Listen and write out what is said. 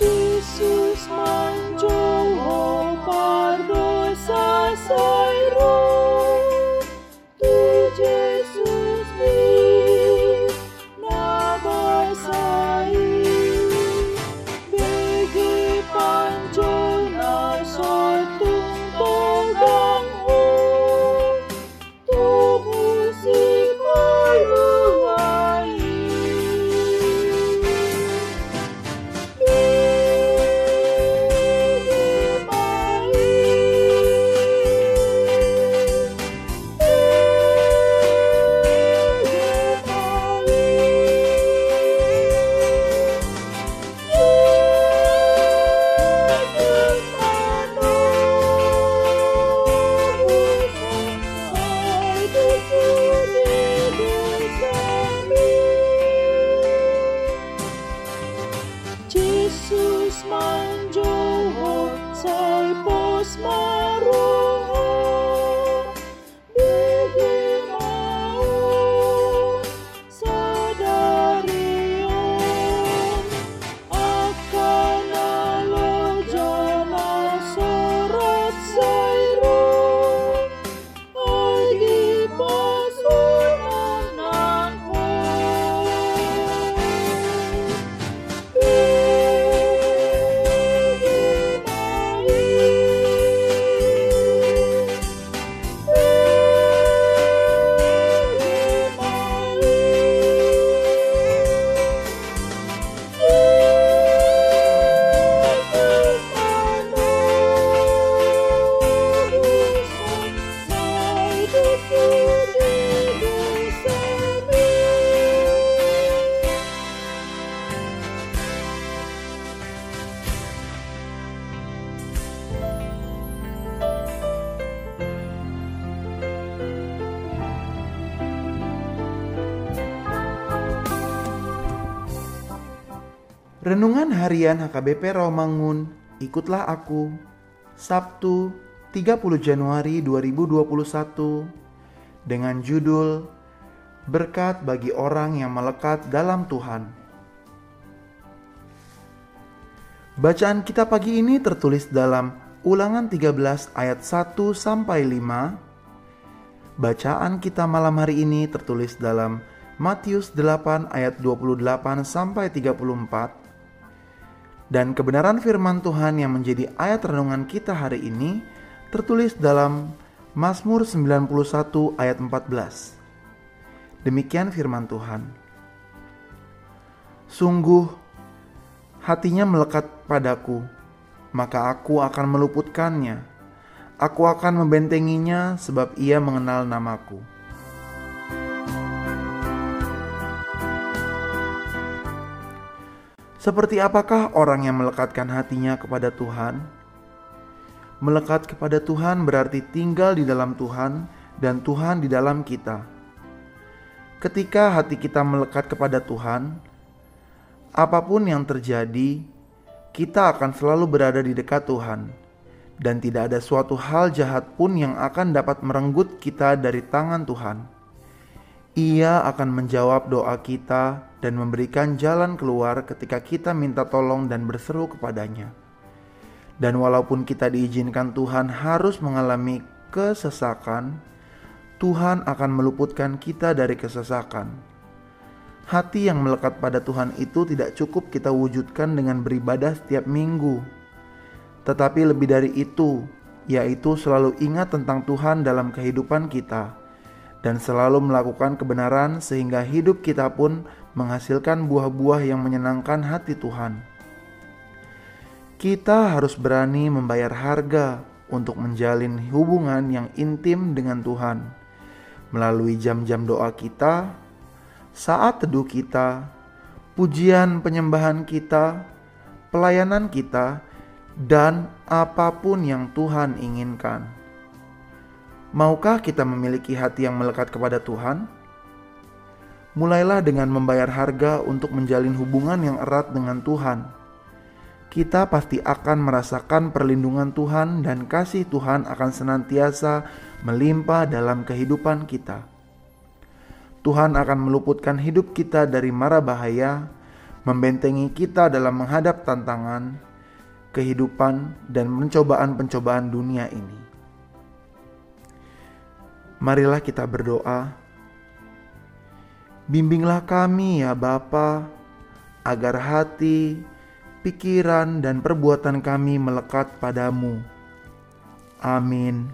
Jesus manjoho pardosa sairo Osman Johor, Sai postman. Renungan Harian HKBP Rawamangun, ikutlah aku. Sabtu, 30 Januari 2021 dengan judul Berkat bagi orang yang melekat dalam Tuhan. Bacaan kita pagi ini tertulis dalam Ulangan 13 ayat 1 sampai 5. Bacaan kita malam hari ini tertulis dalam Matius 8 ayat 28 sampai 34 dan kebenaran firman Tuhan yang menjadi ayat renungan kita hari ini tertulis dalam Mazmur 91 ayat 14. Demikian firman Tuhan. Sungguh hatinya melekat padaku, maka aku akan meluputkannya. Aku akan membentenginya sebab ia mengenal namaku. Seperti apakah orang yang melekatkan hatinya kepada Tuhan? Melekat kepada Tuhan berarti tinggal di dalam Tuhan dan Tuhan di dalam kita. Ketika hati kita melekat kepada Tuhan, apa pun yang terjadi, kita akan selalu berada di dekat Tuhan, dan tidak ada suatu hal jahat pun yang akan dapat merenggut kita dari tangan Tuhan. Ia akan menjawab doa kita dan memberikan jalan keluar ketika kita minta tolong dan berseru kepadanya. Dan walaupun kita diizinkan Tuhan harus mengalami kesesakan, Tuhan akan meluputkan kita dari kesesakan. Hati yang melekat pada Tuhan itu tidak cukup kita wujudkan dengan beribadah setiap minggu, tetapi lebih dari itu, yaitu selalu ingat tentang Tuhan dalam kehidupan kita dan selalu melakukan kebenaran sehingga hidup kita pun menghasilkan buah-buah yang menyenangkan hati Tuhan. Kita harus berani membayar harga untuk menjalin hubungan yang intim dengan Tuhan melalui jam-jam doa kita, saat teduh kita, pujian penyembahan kita, pelayanan kita, dan apa pun yang Tuhan inginkan. Maukah kita memiliki hati yang melekat kepada Tuhan? Mulailah dengan membayar harga untuk menjalin hubungan yang erat dengan Tuhan. Kita pasti akan merasakan perlindungan Tuhan dan kasih Tuhan akan senantiasa melimpah dalam kehidupan kita. Tuhan akan meluputkan hidup kita dari mara bahaya, membentengi kita dalam menghadap tantangan, kehidupan, dan pencobaan-pencobaan dunia ini. Marilah kita berdoa. Bimbinglah kami ya Bapa, agar hati, pikiran, dan perbuatan kami melekat padamu. Amin.